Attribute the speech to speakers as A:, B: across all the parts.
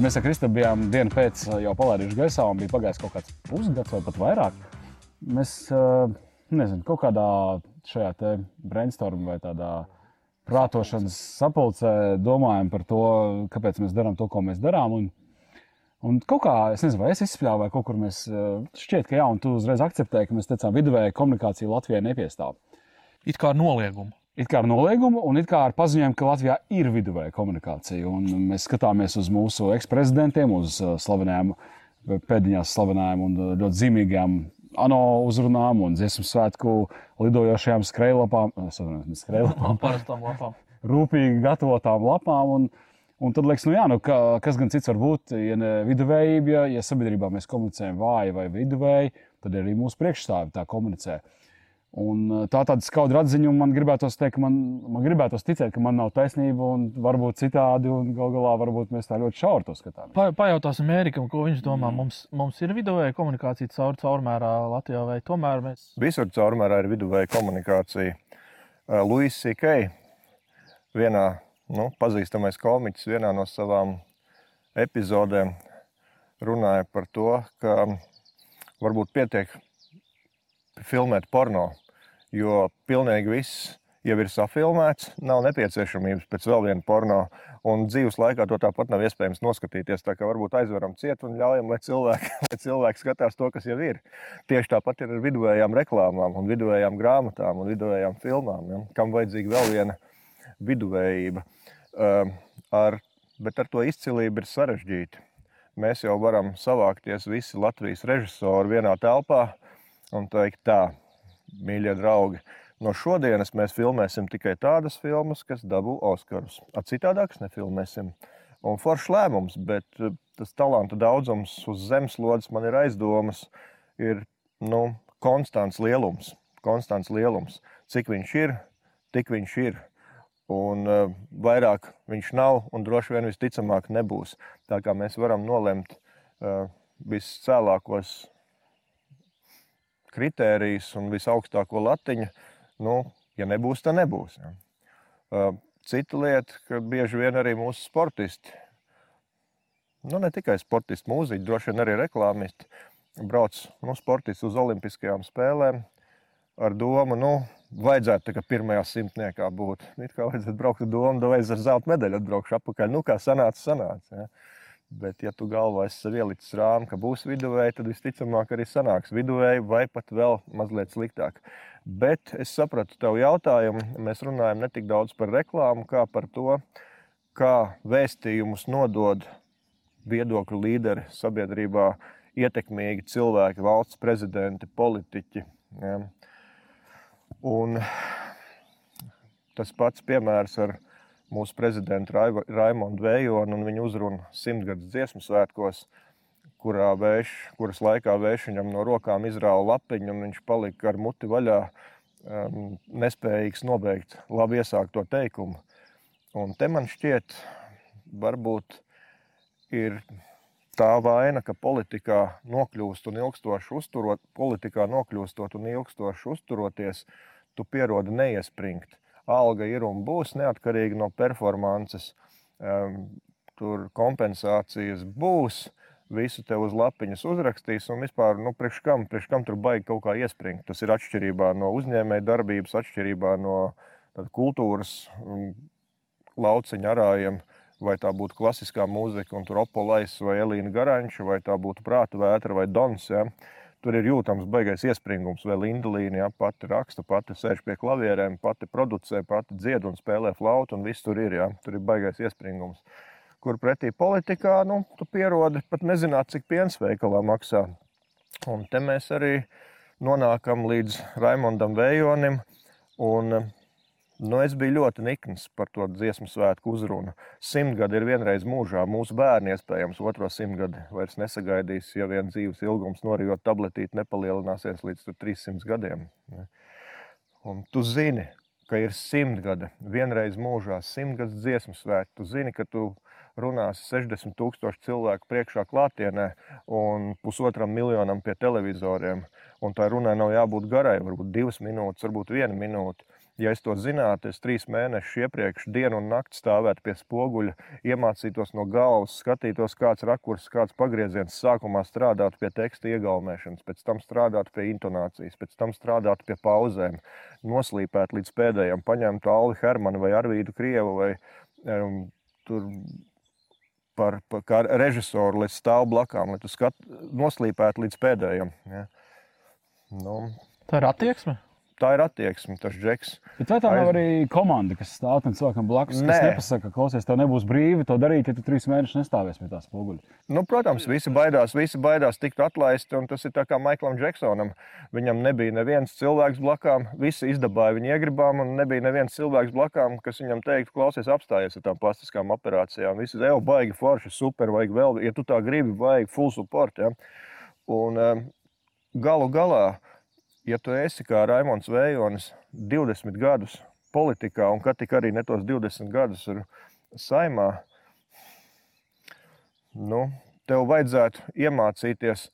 A: kad mēs ar Kristu bijām dienu pēc jau palaiduši gaisā un bija pagājis kaut kāds pusgads vai pat vairāk, mēs nezinu, kaut kādā šajā brainstorm vai tādā prātošanas sapulcē domājam par to, kāpēc mēs darām to, ko mēs darām. Un, un kaut kā, es nezinu, vai es izspļāvu, vai kaut kur mēs šķiet, ka jā, un tu uzreiz akceptēji, ka mēs teicām, viduvēja komunikācija Latvijai nepiestāv.
B: It kā noliegumu.
A: It kā ar noliegumu, un it kā ar paziņojumu, ka Latvijā ir viduvēja komunikācija. Un mēs skatāmies uz mūsu eksprezidentiem, uz slavenajām, pēdiņās slavenajām un ļoti zīmīgajām ANO uzrunām un dziesmu svētku lidojošajām skrejlapām,
B: skrejlapām, parastām lapām.
A: Rūpīgi gatavotām lapām. Un, un tad liekas, nu jā, nu, ka, kas gan cits var būt, ja ne viduvējība, ja, ja sabiedrībā mēs komunicējam vāji vai viduvēji, tad arī mūsu priekšstāvi tā komunicē. Uh, Un eh, tā tāda skaudra atziņa, un man gribētos teikt, ka man, man gribētos ticēt, ka man nav taisnība, un varbūt citādi, un gal galā varbūt mēs tā ļoti šauri to skatāmies.
B: Pa, pajautāsim Ērikam, ko viņš domā. Mm. Mums, mums ir viduvēja komunikācija caur caurmērā Latvijā, vai tomēr mēs?
C: Visur caurmērā ir viduvēja komunikācija. Uh, Luis Sikei, vienā nu, pazīstamais komiķis, vienā no savām epizodēm runāja par to, ka varbūt pietiek filmēt porno, jo pilnīgi viss jau ir safilmēts, nav nepieciešamības pēc vēl viena porno, un dzīves laikā to tāpat nav iespējams noskatīties. Tā kā varbūt aizveram ciet un ļaujam, lai cilvēki, lai cilvēki skatās to, kas jau ir. Tieši tāpat ir ar viduvējām reklāmām, un viduvējām grāmatām un viduvējām filmām, ja? kam vajadzīga vēl viena viduvējība. Uh, ar, bet ar to izcilību ir sarežģīti. Mēs jau varam savākties visi Latvijas režisori vienā telpā, un teikt, tā, mīļie draugi, no šodienas mēs filmēsim tikai tādas filmas, kas dabū Oskarus. Ar citādākas nefilmēsim. Un foršs lēmums, bet eh, tas talantu daudzums uz zemeslodes man ir aizdomas, ir nu, konstants lielums. Konstants lielums. Cik viņš ir, tik viņš ir. Un uh, vairāk viņš nav, un droši vien visticamāk nebūs. Tā kā mēs varam nolemt uh, viscēlākos kritērijus un visaugstāko latiņu. Nu, ja nebūs, tad nebūs. Ja. Cita lieta, ka bieži vien arī mūsu sportisti, nu, ne tikai sportisti, mūziķi, droši vien arī reklāmisti, brauc nu, sportisti uz Olimpiskajām spēlēm ar domu, nu, vajadzētu tā, pirmajā simtniekā būt. It kā vajadzētu braukt ar domu, ka vajadzēs ar zelta medaļu atbraukšu atpakaļ. Nu, kā sanāca, sanāca. Ja. Bet, ja tu galvā esi ielicis rāmu, ka būs viduvēji, tad visticamāk arī sanāks viduvēji vai pat vēl mazliet sliktāk. Bet es sapratu tavu jautājumu. Mēs runājam ne tik daudz par reklāmu, kā par to, kā vēstījumus nodod viedokļu līderi sabiedrībā, ietekmīgi cilvēki, valsts prezidenti, politiķi. Ja. Un tas pats piemērs ar mūsu prezidentu Raimondu Vējonu un viņa uzrunu simtgadus dziesmu svētkos, kurā vējš, kuras laikā vējš viņam no rokām izrāva lapiņu, un viņš palika ar muti vaļā, um, nespējīgs nobeigt labi iesākto teikumu. Un te man šķiet, varbūt ir tā vaina, ka politikā nokļūst un ilgstoši uzturot, politikā nokļūstot un ilgstoši uzturoties, tu pierodi neiespringt alga ir un būs neatkarīgi no performances. Tur kompensācijas būs, visu te uz lapiņas uzrakstīs, un vispār, nu, priekš kam, priekš kam tur baigi kaut kā iespringt. Tas ir atšķirībā no uzņēmēja darbības, atšķirībā no kultūras lauciņa arājiem, vai tā būtu klasiskā mūzika, un tur opolais vai Elīna Garanča, vai tā būtu prāta vētra vai dons. Ja? Tur ir jūtams baigais iespringums, vai Lindlīna ja, pati raksta, pati sēž pie klavierēm, pati producē, pati dzied un spēlē flautu, un viss tur ir. Ja. Tur ir baigais iespringums. Kur pretī politikā, nu, tu pierodi pat nezināt, cik piens veikalā maksā. Un te mēs arī nonākam līdz Raimondam Vējonim. Un Nu, es biju ļoti nikns par to dziesmu svētku uzrunu. Simtgadi ir vienreiz mūžā. Mūsu bērni iespējams otro simtgadi vairs nesagaidīs, ja vien dzīves ilgums norijot tabletīti nepalielināsies līdz 300 gadiem. Un tu zini, ka ir simtgadi, vienreiz mūžā, simtgads dziesmu svētku. Tu zini, ka tu runāsi 60 tūkstošu cilvēku priekšā klātienē un pusotram miljonam pie televizoriem. Un tā runai nav jābūt garai, varbūt divas minūtes, varbūt viena minūte Ja es to zinātu, es trīs mēnešus iepriekš dienu un nakti stāvētu pie spoguļa, iemācītos no galvas, skatītos, kāds rakurs, kāds pagrieziens, sākumā strādātu pie teksta iegaumēšanas, pēc tam strādātu pie intonācijas, pēc tam strādātu pie pauzēm, noslīpētu līdz pēdējiem, paņemtu Alvi Hermanu vai Arvīdu Krievu vai um, tur par, par kā režisoru, lai stāv blakām, lai tu skat, noslīpētu līdz pēdējiem. Ja. Nu,
B: Tā ir attieksme.
C: Tā ir attieksme, tas džeks.
A: Bet vai tā nav
C: Aiz-
A: arī komanda, kas stāv tam cilvēkam blakus?
C: Nē.
A: Kas nepasaka, ka klausies, tev nebūs brīvi to darīt, ja tu trīs mēnešus nestāvēsi pie tās spoguļa.
C: Nu, protams, visi baidās, visi baidās tikt atlaisti, un tas ir tā kā Maiklam Džeksonam. Viņam nebija neviens cilvēks blakām, visi izdabāja viņa iegribām, un nebija neviens cilvēks blakām, kas viņam teiktu, klausies, apstājies ar tām plastiskām operācijām. Visi jau baigi forši, super, vajag vēl, ja tu tā gribi, vajag full support. Ja? Un um, galu galā, ja tu esi kā Raimons Vējonis 20 gadus politikā, un kad tik arī ne tos 20 gadus ir saimā, nu, tev vajadzētu iemācīties,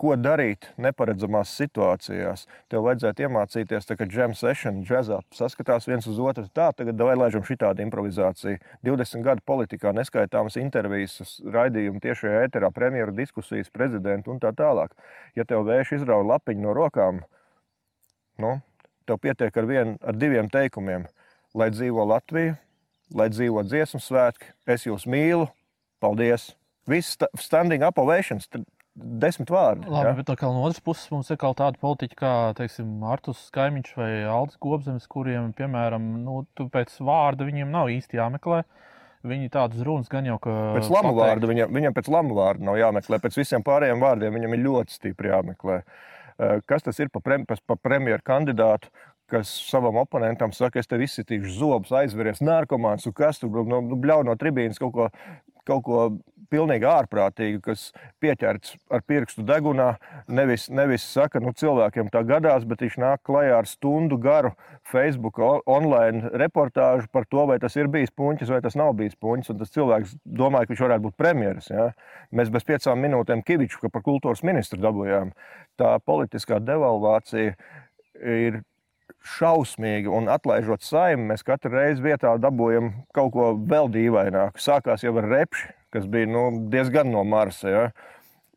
C: ko darīt neparedzamās situācijās. Tev vajadzētu iemācīties, tā, ka džem sesija, džēzā saskatās viens uz otru. Tā, tagad vai laižam šitādu improvizāciju. 20 gadu politikā neskaitāmas intervijas, raidījumi tiešajā ēterā, premjeru diskusijas, prezidentu un tā tālāk. Ja tev vējš izrauj lapiņu no rokām, nu, tev pietiek ar, vien, ar diviem teikumiem. Lai dzīvo Latvija, lai dzīvo dziesmu svētki, es jūs mīlu, paldies! Viss sta- standing up ovations, desmit vārdi.
B: Labi,
C: ja?
B: bet no otras puses mums ir kaut tāda politika, kā teiksim, Artus Kaimiņš vai Aldis Gobzems, kuriem, piemēram, nu, tu pēc vārda viņiem nav īsti jāmeklē. Viņi tādas runas gan jau ka.
C: Pēc lamu vārda viņam, viņam pēc lamu vārda nav jāmeklē. Pēc visiem pārējiem vārdiem viņam ir ļoti stipri jāmeklē. Eh, Kas tas ir pa, prem, pa, premjeru kandidātu, kas savam oponentam saka, es tev izsitīšu zobus, aizveries narkomāns, un kas tur nu, nu, bļauj no tribīnas kaut ko, kaut ko pilnīgi ārprātīgu, kas pieķerts ar pirkstu degunā. Nevis, nevis saka, nu cilvēkiem tā gadās, bet viņš nāk klajā ar stundu garu Facebook online reportāžu par to, vai tas ir bijis puņķis vai tas nav bijis puņķis. Un tas cilvēks domāja, ka viņš varētu būt premjeras. Ja? Mēs bez piecām minūtēm Kaviču, ka par kultūras ministru dabūjām. Tā politiskā devalvācija ir šausmīgi, un atlaižot saimnu, mēs katru reizi vietā dabūjam kaut ko vēl dīvaināku. Sākās jau ar repši, kas bija nu, diezgan no Marsa. Ja?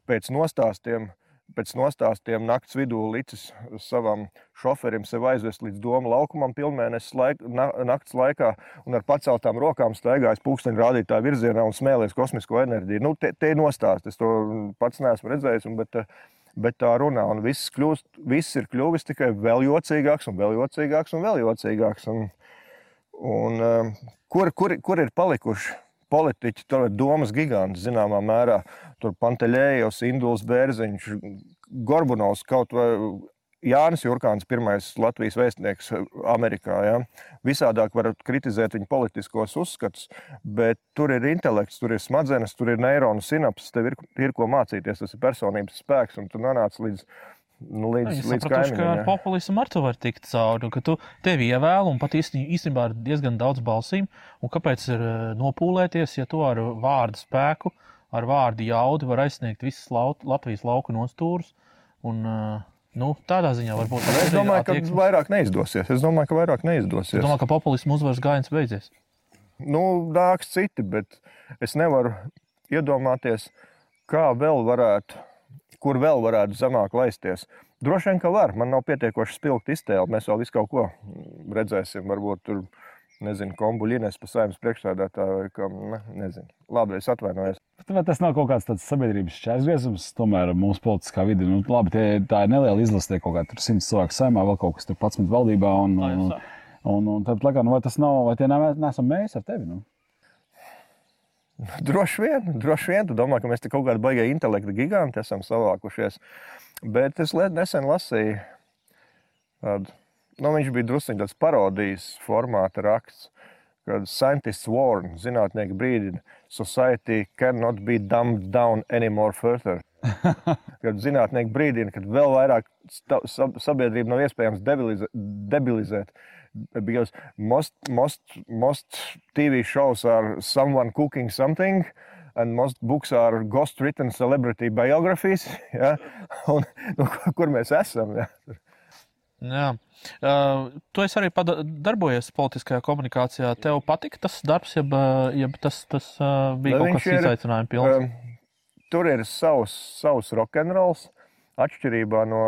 C: Pēc nostāstiem, pēc nostāstiem naktas vidū licis savam šoferim sev aizvest līdz domu laukumam pilnmēnesis laik, na, naktas laikā un ar paceltām rokām staigājis pūksteni rādītāju virzienā un smēlies kosmisko enerģiju. Nu, te, te ir nostāsts, es to pats neesmu redzējis, un, bet, bet tā runā, un viss, kļūst, viss ir kļuvis tikai vēl jocīgāks un vēl jocīgāks un vēl jocīgāks. Un, un, um, kur, kur, kur ir palikuši politiķi, tur ir domas giganti zināmā mērā. Tur Pantelējos, Induls Bērziņš, Gorbunovs kaut vai Jānis Jurkāns, pirmais Latvijas vēstnieks Amerikā. Ja? Visādāk var kritizēt viņa politiskos uzskatus, bet tur ir intelekts, tur ir smadzenes, tur ir neironu sinapses, tev ir, ir ko mācīties. Tas ir personības spēks, un tu nonāc līdz, nu, līdz,
B: Viņi
C: līdz
B: sapratuši, ka ar populismu ar to var tikt cauri. Ka tu tevi ievēl un pat īstenībā ir diezgan daudz balsīm. Kāpēc ir eh, nopūlēties, ja tu ar vārdu spēku, ar vārdu jaudu var aizsniegt visas Latvijas lauku nostūrus? Un, eh, nu, tādā ziņā varbūt tas
C: Es domāju, ka
B: attieksme.
C: vairāk neizdosies. Es domāju, ka vairāk neizdosies.
B: Es domāju, ka populismu uzvaras gājiens beidzies.
C: nu, nāks citi, bet es nevaru iedomāties, kā vēl varētu, kur vēl varētu zemāk laisties. Droši vien, ka var. Man nav pietiekoši spilgti iztēle. Mēs vēl visu kaut ko redzēsim. Varbūt tur, nezinu, kombuļīnēs pa saimnes priekšsēdētāju vai kam. Ne, nezinu. Labi, es atvainojos.
A: Bet Vai tas nav kaut kāds tāds sabiedrības šķērsgriezums, tomēr mūsu politiskā vide? Nu, labi, tie, tā ir neliela izlase, tie kaut kādi simts cilvēku saimā, vēl kaut kas tur pats valdībā. Un, un,
B: sāk.
A: un, un tad, laikā, nu, vai tas nav, vai tie ne- neesam mēs ar tevi? Nu?
C: Droši vien, droši vien. Tu domā, ka mēs te kaut kādi baigie intelekta giganti esam savākušies. Bet es nesen lasīju, tādu, nu, viņš bija druskuļi tāds parodijas formāta raksts, kad scientists warn, zinātnieki brīdina, society cannot be dumbed down anymore further. Kad zinātnieki brīdina, ka vēl vairāk sabiedrību nav iespējams debilize- debilizēt. Because most, most, most TV shows are someone cooking something, and most books are ghost written celebrity biographies. Ja? Un, nu, kur mēs esam? Ja?
B: Jā. Uh, tu arī darbojies politiskajā komunikācijā. Tev patika tas darbs, jeb, uh, jeb tas, tas uh, bija
C: Nu,
B: kaut kas izaicinājums pilns?
C: Um, tur ir savs, savs rokenrols, atšķirībā no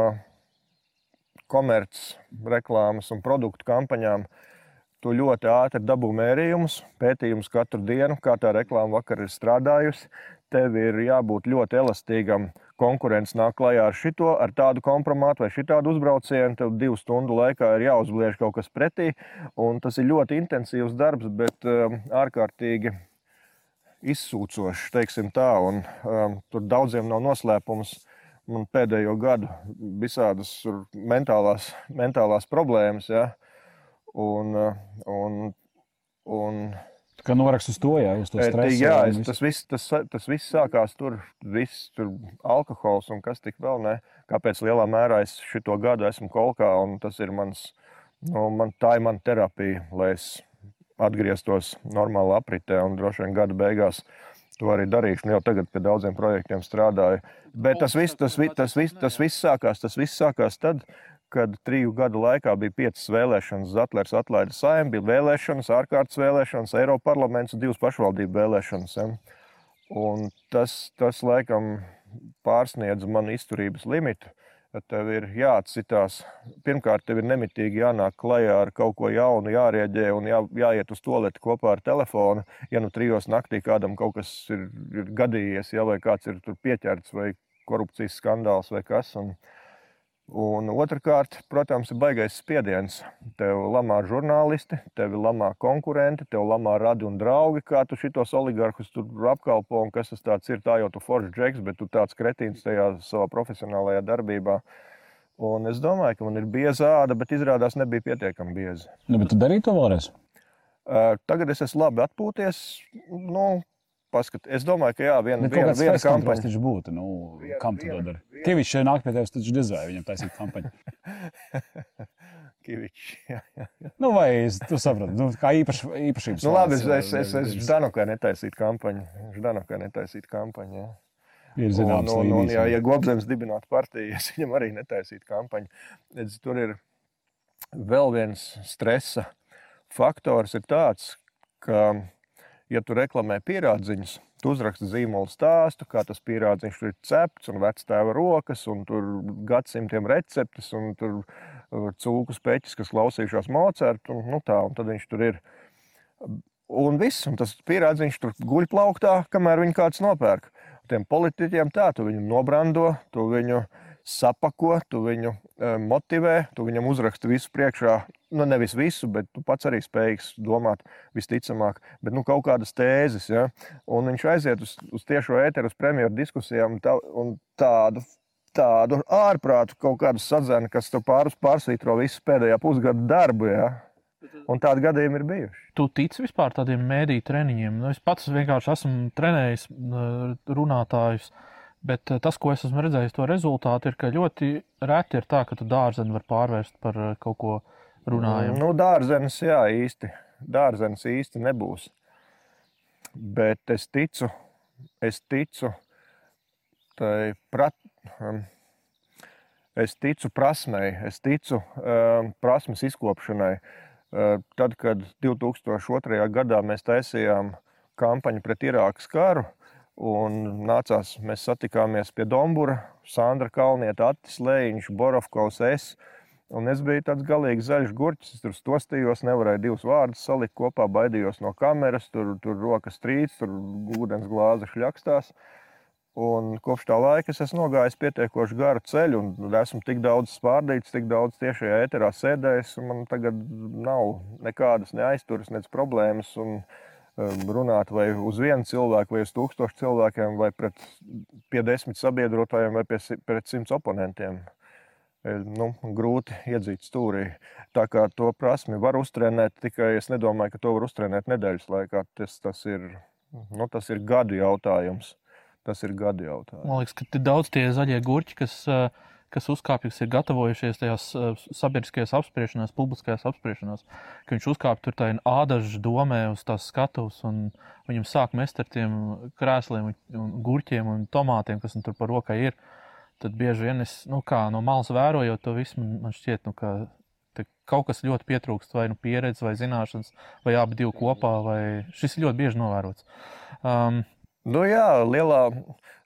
C: komerces reklāmas un produktu kampaņām. Tu ļoti ātri dabū mērījumus, pētījumus katru dienu, kā tā reklāma vakar ir strādājusi. Tev ir jābūt ļoti elastīgam. Konkurence nāk klajā ar šito, ar tādu kompromātu vai šitādu uzbraucienu. Tev divu stundu laikā ir jāuzbliež kaut kas pretī. Tas ir ļoti intensīvs darbs, bet um, ārkārtīgi izsūcošs, teiksim tā. Un, um, tur daudziem nav noslēpums. Man pēdējo gadu visādas mentālās, mentālās problēmas. Ja? Uh, un, un,
A: Kā norakst uz to, jā, uz to
C: Eh,
A: stresu.
C: Jā,
A: un
C: es, tas, viss, tas, tas viss sākās tur, viss tur alkohols un kas tik vēl ne. Kāpēc lielā mērā es šo gadu esmu kolkā un tas ir mans, nu, man, tā ir mana terapija, lai es atgrieztos normālā apritē un droši vien gada beigās. To arī darīšu. Nu, jau tagad pie daudziem projektiem strādāju. Bet tas viss, tas, vi- tas, viss, tas viss sākās, tas viss sākās tad, kad triju gadu laikā bija piecas vēlēšanas. Zatlers atlaida saimnu, bija vēlēšanas, ārkārtas vēlēšanas, Eiropas parlaments un divas pašvaldību vēlēšanas. Ja? Tas, tas laikam pārsniedz manu izturības limitu. Tev ir jāatcitās. Pirmkārt, tev ir nemitīgi jānāk klajā ar kaut ko jaunu, jārēģē un jā, jāiet uz to lietu kopā ar telefonu. Ja nu trijos naktī kādam kaut kas ir, ir gadījies, ja, vai kāds ir pieķerts, vai korupcijas skandāls vai kas. Un, Un otrkārt, protams, ir baisais spiediens. Tev lamā žurnālisti, tev lamā konkurenti, tev lamā radi un draugi, kā tu šitos oligarhus tur apkalpo un kas tas ir. Tā jau tu foršs džeks, bet tu tāds kretīns tajā savā profesionālajā darbībā. Un es domāju, ka man ir bieza āda, bet izrādās nebija pietiekami bieza.
A: Nu, bet tu darīji to vēlreiz?
C: Tagad es esmu labi atpūties. Nu, paskat, es domāju, ka jā, viena,
A: Nu,
C: viena, viena kampaņa.
A: taču būtu. Nu,
C: Viena-
A: kam tu to dari? Kevičs šeit nāk pie tevis, taču dizvēja viņam taisīt kampaņu.
C: Kivičs, jā, jā.
A: Nu, vai es- tu saprati, nu, kā īpaš, īpašības.
C: Nu, labi, es, es, es, es Ždanukai netaisītu kampaņu. Ždanukai netaisītu kampaņu. Jā.
A: Ir
C: Un,
A: zināms,
C: un, un,
A: līnijas,
C: ja,
A: jā.
C: ja Gobzems dibinātu partiju, es viņam arī netaisītu kampaņu. Redz, tur ir vēl viens stresa faktors, ir tāds, ka, ja tu reklamē pierādziņus, tu uzraksti zīmolu stāstu, kā tas pierādziņš tur ir cepts un vectēva rokas, un tur gadsimtiem receptes, un tur uh, cūku speķis, kas klausījušās Mocertu, un, nu tā, un tad viņš tur ir. Un viss, un tas pierādziņš tur guļ plauktā, kamēr viņu kāds nopērk. Tiem politiķiem tā, tu viņu nobrando, tu viņu sapako, tu viņu e, motivē, tu viņam uzraksti visu priekšā. Nu, nevis visu, bet tu pats arī spējīgs domāt, visticamāk, bet nu, kaut kādas tēzes. Ja? Un viņš aiziet uz, uz tiešo ēteru, uz premjeru diskusijām un, tā, un tādu. Tādu ārprātu kaut kādu sadzēnu, kas tev pāris pārsvītro visu pēdējā pusgada darbu. Ja? Un tādi gadījumi ir bijuši.
B: Tu tici vispār tādiem mēdīju treniņiem? Nu, es pats vienkārši esmu trenējis uh, runātājus, bet uh, tas, ko es esmu redzējis, to rezultātu ir, ka ļoti reti ir tā, ka tu dārzeni var pārvērst par uh, kaut ko runājumu.
C: Nu, dārzenis, jā, īsti. Dārzenis īsti nebūs. Bet es ticu, es ticu tai prat, um, es ticu prasmei, es ticu um, prasmes izkopšanai. Uh, tad, kad 2002. gadā mēs taisījām kampaņu pret Irākas karu, un nācās, mēs satikāmies pie Dombura, Sandra Kalnieta, Attis Lēņš, Borovkovs, es. Un es biju tāds galīgi zaļš gurķis. Es tur stostījos, nevarēju divus vārdus salikt kopā, baidījos no kameras, tur, tur rokas trīc, tur ūdens glāze šļakstās. Un kopš tā laika es esmu nogājis pietiekoši garu ceļu, un esmu tik daudz spārdīts, tik daudz tiešajā eterā sēdējis. Man tagad nav nekādas neaizturas, nec problēmas. Un, um, runāt vai uz vienu cilvēku, vai uz tūkstošu cilvēkiem, vai pret pie desmit sabiedrotājiem, vai pret simts oponentiem. E, Nu, grūti iedzīt stūrī. Tā kā to prasmi var uztrenēt, tikai es nedomāju, ka to var uztrenēt nedēļas laikā. Tas, tas, ir, nu, tas ir gadu jautājums. Tas ir gadu jautājums.
B: Man liekas, ka daudz tie zaļie gurķi, kas, uh, kas uzkāpj, kas ir gatavojušies tajās uh, sabiedriskajās apspriešanās, publiskajās apspriešanās, ka viņš uzkāpj tur tādā ādažu domē uz tās skatuves, un viņam sāk mest ar tiem krēsliem, un gurķiem un tomātiem, kas viņam tur par rokai ir. tad bieži vien es nu, kā, no malas vērojot to visu, man, man šķiet, nu, ka kaut kas ļoti pietrūkst, vai nu pieredze, vai zināšanas, vai abi divi kopā. Vai... Šis ļoti bieži novērots. Um,
C: Nu, jā, lielā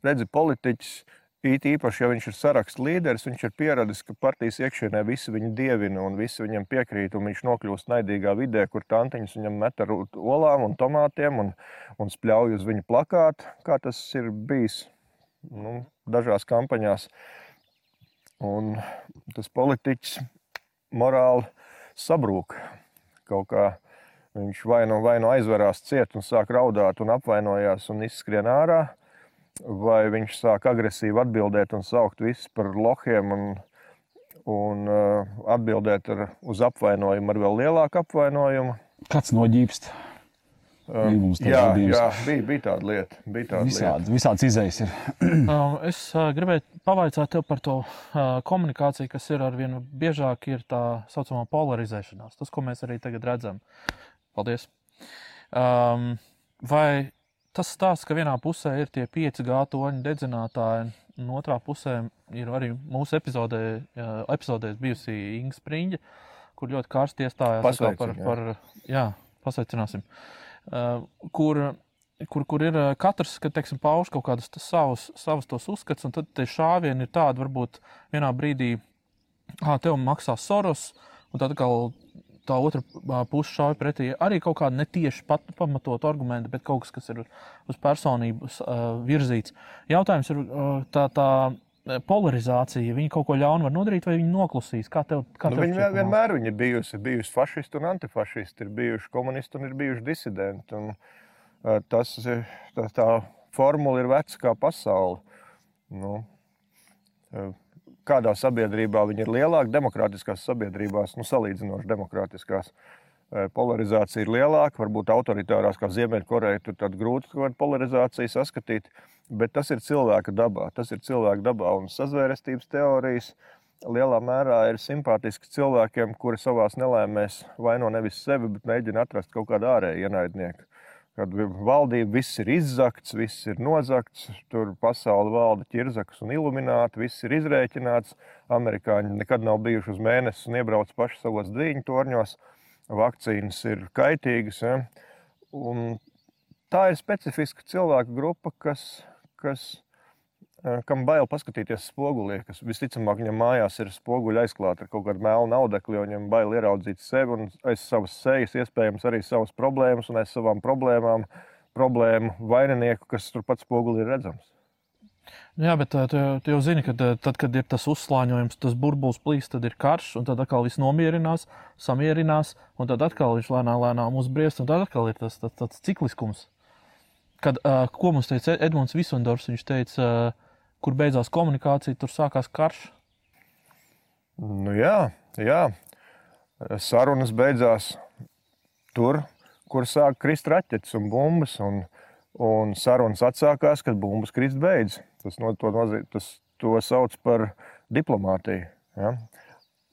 C: redzi, politiķis, it īpaši, ja viņš ir saraksts līderis, viņš ir pieradis, ka partijas iekšienē visi viņu dievina un visi viņam piekrīt. Viņš nokļūst naidīgā vidē, kur tantiņas viņam met ar olām un tomātiem un, un spļauj uz viņu plakātu, kā tas ir bijis nu, dažās kampaņās. Un tas politiķis morāli sabrūk kaut kādā Viņš vai nu, vai nu aizverās ciet un sāk raudāt un apvainojās un izskrien ārā, vai viņš sāk agresīvi atbildēt un saukt visus par lohiem un, un uh, atbildēt ar, uz apvainojumu ar vēl lielāku apvainojumu.
A: Kāds noģīpst?
C: Um, jā, jā bija, bija tāda lieta. Bija tāda
A: visādi, lieta. Visāds izējas ir.
B: um, es uh, gribēju pavaicāt tev par to uh, komunikāciju, kas ir arvien biežāk, ir tā saucamā polarizēšanās. Tas, ko mēs arī tagad redzam. Paldies. Um, vai tas stāsts, ka vienā pusē ir tie pieci gātoņu dedzinātāji, un otrā pusē ir arī mūsu epizodē, epizodē bijusi Inga Spriņģa, kur ļoti karsti iestājās par, par, jā, pasveicināsim, uh, kur, kur, kur ir katrs, ka, teiksim, pauž kaut kādus savus, savus tos uzskats, un tad tie šāvieni ir tādi, varbūt vienā brīdī, ah, tev maksā Soros, un tad atkal tā otra puse šāva pretī arī kaut kāda netieši pat, pamatot argumenti, bet kaut kas, kas ir uz personības uh, virzīts. Jautājums ir uh, tā. tā polarizācija, viņi kaut ko ļaunu var nodarīt, vai viņi noklusīs? Kā tev, kā
C: nu,
B: tev
C: viņi vien, vienmēr viņi ir bijusi, bijusi fašisti un antifašisti, ir bijuši komunisti un ir bijuši disidenti. Un, tas, tā, tā formula ir veca kā pasaule. Nu, kādā sabiedrībā viņi ir lielāki. Demokrātiskās sabiedrībās, nu, salīdzinoši demokrātiskās, e, polarizācija ir lielāka. Varbūt autoritārās, kā Ziemeļkoreja, tur tad grūti kaut kādu polarizāciju saskatīt. Bet tas ir cilvēka dabā. Tas ir cilvēka dabā un sazvērestības teorijas. Lielā mērā ir simpātiski cilvēkiem, kuri savā nelaimēs vaino nevis sevi, bet mēģina atrast kaut kādu ārēju ienaidnieku kad valdība viss ir izzakts, viss ir nozagts, tur pasauli valda ķirzaks un ilumināti, viss ir izrēķināts. Amerikāņi nekad nav bijuši uz mēnesi un iebrauc paši savos dviņu torņos. Vakcīnas ir kaitīgas. Ja? Un tā ir specifiska cilvēku grupa, kas, kas kam bail paskatīties spogulī, kas visticamāk viņam mājās ir spoguļi aizklāti ar kaut kādu melnu audekli, jo viņam bail ieraudzīt sevi un aiz savas sejas, iespējams, arī savas problēmas un aiz savām problēmām problēmu vaininieku, kas turpat spogulī ir redzams.
B: Jā, bet eh, tu, tu jau zini, ka eh, tad, kad ir tas uzslāņojums, tas burbulis plīst, tad ir karš, un tad atkal viss nomierinās, samierinās, un tad atkal viņš lēnām, lēnām uzbriest, un tad atkal ir tas, tas, tas cikliskums. Kad, ko mums teica Edmunds Visundors, viņš teica, kur beidzās komunikācija, tur sākās karš.
C: Nu, jā, jā, sarunas beidzās tur, kur sāk krist raķetes un bumbas. Un, un sarunas atsākās, kad bumbas krist beidzas. Tas, no, to, tas to sauc par diplomātiju. Ja?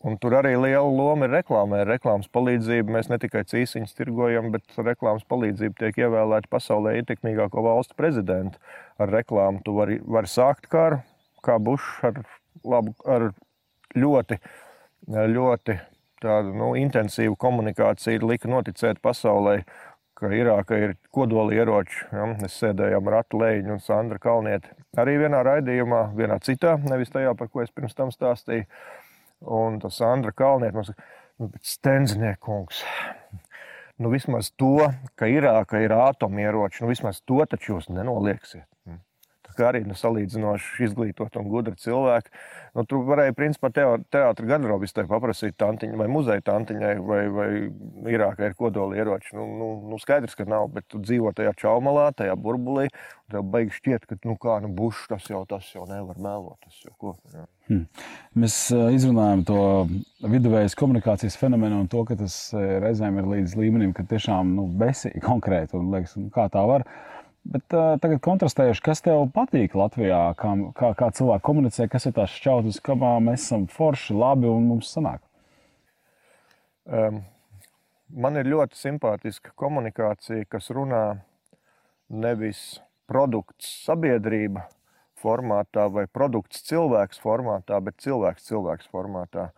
C: Un tur arī liela loma ir reklāmai. Reklāmas palīdzību mēs ne tikai cīsiņus tirgojam, bet reklāmas palīdzību tiek ievēlēti pasaulē ietekmīgāko valstu prezidentu. Ar reklāmu tu vari, vari sākt karu, kā Bušs ar, labu, ar ļoti, ļoti tādu, nu, intensīvu komunikāciju lika noticēt pasaulē, ka Irāka ir kodoli ieroči. Ja? Mēs sēdējām Ratu Lēņu un Sandra Kalnieti arī vienā raidījumā, vienā citā, nevis tajā, par ko es pirms tam stāstīju. Un tas Andra Kalnieks mums saka, nu, Stenzinieks kungs. Nu, vismaz to, ka Irāka ir atomieroči, nu, vismaz to taču jūs nenolieksiet kā arī nu, salīdzinoši izglītot un gudri cilvēki. Nu, tur varēja, principā, teātris garderobistē paprasīt tantiņai vai muzeja tantiņai, vai, vai Irākā ir kodoli ieroči. Nu, nu, nu, skaidrs, ka nav, bet tu dzīvo tajā čaumalā, tajā burbulī. Tev beigas šķiet, ka nu, kā, nu, buš, tas jau, tas jau nevar melot. Jau, ko, jā. hmm.
A: Mēs izrunājam to viduvējas komunikācijas fenomenu un to, ka tas reizēm ir līdz līmenim, ka tiešām nu, besīgi konkrēti un liekas, nu, kā tā var. Bet uh, tagad kontrastējuši, kas tev patīk Latvijā, kā, kā, kā cilvēki komunicē, kas ir tās šķautnes, kamā mēs esam forši, labi un mums sanāk.
C: Um, man ir ļoti simpātiska komunikācija, kas runā nevis produkts, sabiedrība, formātā vai produkts cilvēks formātā, bet cilvēks cilvēks formātā.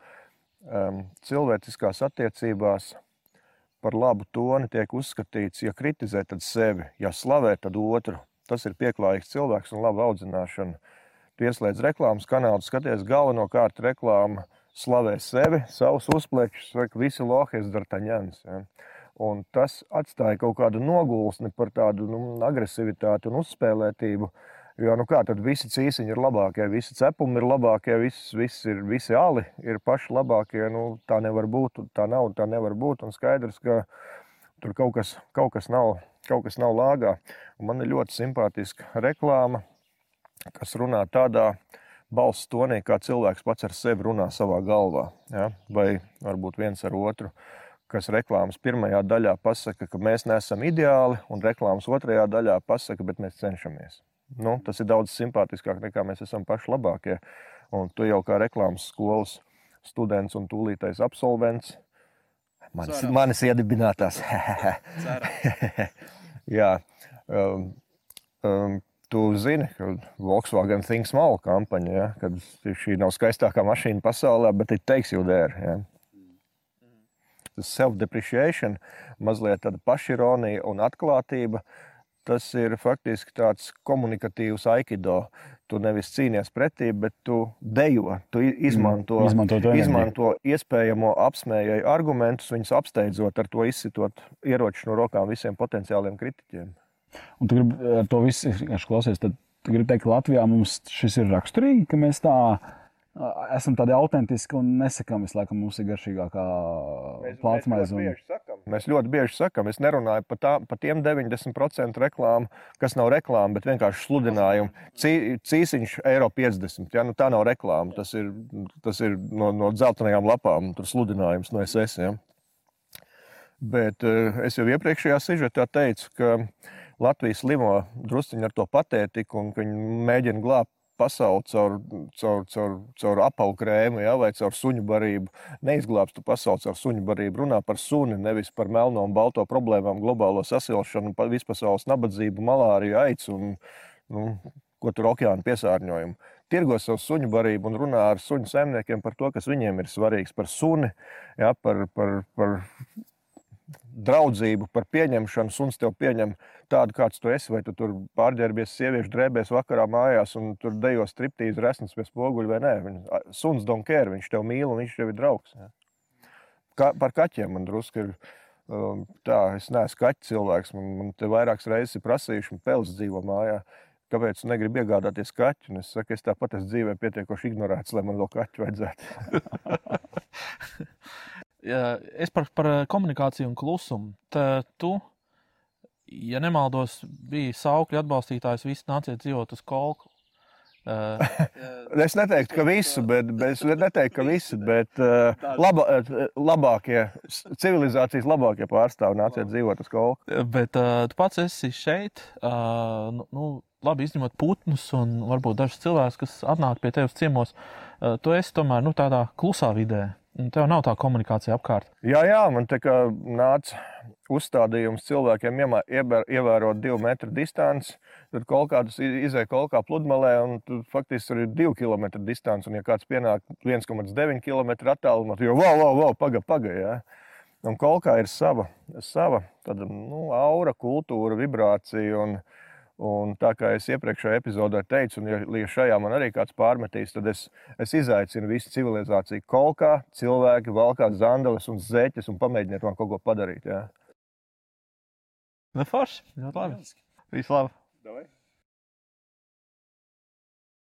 C: Um, cilvēciskās attiecībās par labu toni tiek uzskatīts, ja kritizē, tad sevi, ja slavē, tad otru. Tas ir pieklājīgs cilvēks un laba audzināšana. Tu ieslēdz reklāmas kanālu, skaties galvenokārt reklāmu, slavē sevi, savus uzplēkšus, saka, visi lohes dartaņans. Ja. Un tas atstāja kaut kādu nogulsni par tādu nu, agresivitāti un uzspēlētību. Jo nu kā, tad visi cīsiņi ir labākie, visi cepumi ir labākie, visi, visi, ir, visi ali ir paši labākie. Nu, tā nevar būt, tā nav, tā nevar būt. Un skaidrs, ka tur kaut kas, kaut kas, nav, kaut kas nav lāgā. Un man ir ļoti simpātiska reklāma, kas runā tādā balss tonī, kā cilvēks pats ar sevi runā savā galvā. Ja? Vai varbūt viens ar otru. Kas reklāmas pirmajā daļā pasaka, ka mēs neesam ideāli, un reklāmas otrajā daļā pasaka, bet mēs cenšamies. Nu, tas ir daudz simpātiskāk nekā mēs esam paši labākie. Un tu jau kā reklāmas skolas students un tūlītais absolvents. Manis, Ceram. manis iedibinātās. Jā. Um, um, tu zini, ka Volkswagen Think Small kampaņa, ja, kad šī nav skaistākā mašīna pasaulē, bet it takes you there. Ja self-depreciation, mazliet tāda pašironija un atklātība. Tas ir faktiski tāds komunikatīvs aikido. Tu nevis cīnies pretī, bet tu dejo, tu izmanto, mm, izmanto, izmanto iespējamo apsmējēju argumentus, viņus apsteidzot ar to izsitot ieroči no rokām visiem potenciāliem kritiķiem.
A: Un tu gribi ar to visu klausies, tad tu gribi teikt, ka Latvijā mums šis ir raksturīgi, ka mēs tā esam tādi autentiski un nesakām visu laiku, mums ir garšīgākā plātsmaize.
C: Un... mēs ļoti bieži sakām, es nerunāju par, tā, par tiem 90% reklāmu, kas nav reklāma, bet vienkārši sludinājumu. Cī, cīsiņš eiro 50. Ja? Nu, tā nav reklāma, tas ir, tas ir no, no dzeltenajām lapām, tur sludinājums no SS. Ja? Bet es jau iepriekšējā sižetā teicu, ka Latvijas limo drusciņi ar to patētiku un ka viņi mēģina glābt pasauli caur, caur, caur, caur apaukrēmu ja, vai caur suņu barību. Neizglābs tu pasauli caur suņu barību. Runā par suni, nevis par melno un balto problēmām, globālo sasilšanu, vispasaules nabadzību, malāriju, aicu un nu, ko tur okeāna piesārņojumu. Tirgo savu suņu barību un runā ar suņu saimniekiem par to, kas viņiem ir svarīgs, par suni, ja, par, par, par draudzību, par pieņemšanu. Suns tev pieņem tādu, kāds tu esi. Vai tu tur pārģērbies sieviešu drēbēs vakarā mājās un tur dejo striptīzi resns pie spoguļa vai nē. Viņa, suns don't care, viņš tev mīl un viņš tev ir draugs. Ja. Ka, par kaķiem man drusku ir. Um, tā, es neesmu kaķis cilvēks. Man, man te vairākas reizes ir prasījuši, man pels dzīvo mājā. Kāpēc tu negribi iegādāties kaķu? Un es saku, es tāpat esmu dzīvē pietiekoši ignorēts, lai man vēl kaķu vajadzētu.
B: es par, par komunikāciju un klusumu. Tā, tu, ja nemaldos, biji saukļu atbalstītājs, visi nāciet dzīvot uz kolku.
C: Uh, es neteiktu, ka visu, bet, bet es neteiktu, ka visu, bet uh, laba, labākie, civilizācijas labākie pārstāvji nāciet dzīvot uz kolku.
B: Bet uh, tu pats esi šeit, uh, nu, labi izņemot putnus un varbūt dažus cilvēkus, kas atnāk pie tevis ciemos, uh, tu esi tomēr nu, tādā klusā vidē. Tev nav tā komunikācija apkārt.
C: Jā, jā man te kā nāca uzstādījums cilvēkiem ievērot divu metru distanci. Tad kaut kādas izēja kaut kā pludmalē, un tur faktiski ir divu kilometru distance. Un, ja kāds pienāk 1,9 km attālumā, tad jau wow, wow, wow, pagaidi, pagaidi. Ja? Un kaut kā ir sava, sava tāda, nu, aura, kultūra, vibrācija. Un, Un tā kā es iepriekšējā epizodē teicu, un ja, ja šajā man arī kāds pārmetīs, tad es, es izaicinu visu civilizāciju kolkā, cilvēki valkāt zandeles un zeķes un pamēģiniet man kaut ko padarīt. Jā.
B: Nu, forši. Ļoti labi. Visu labi. Davai.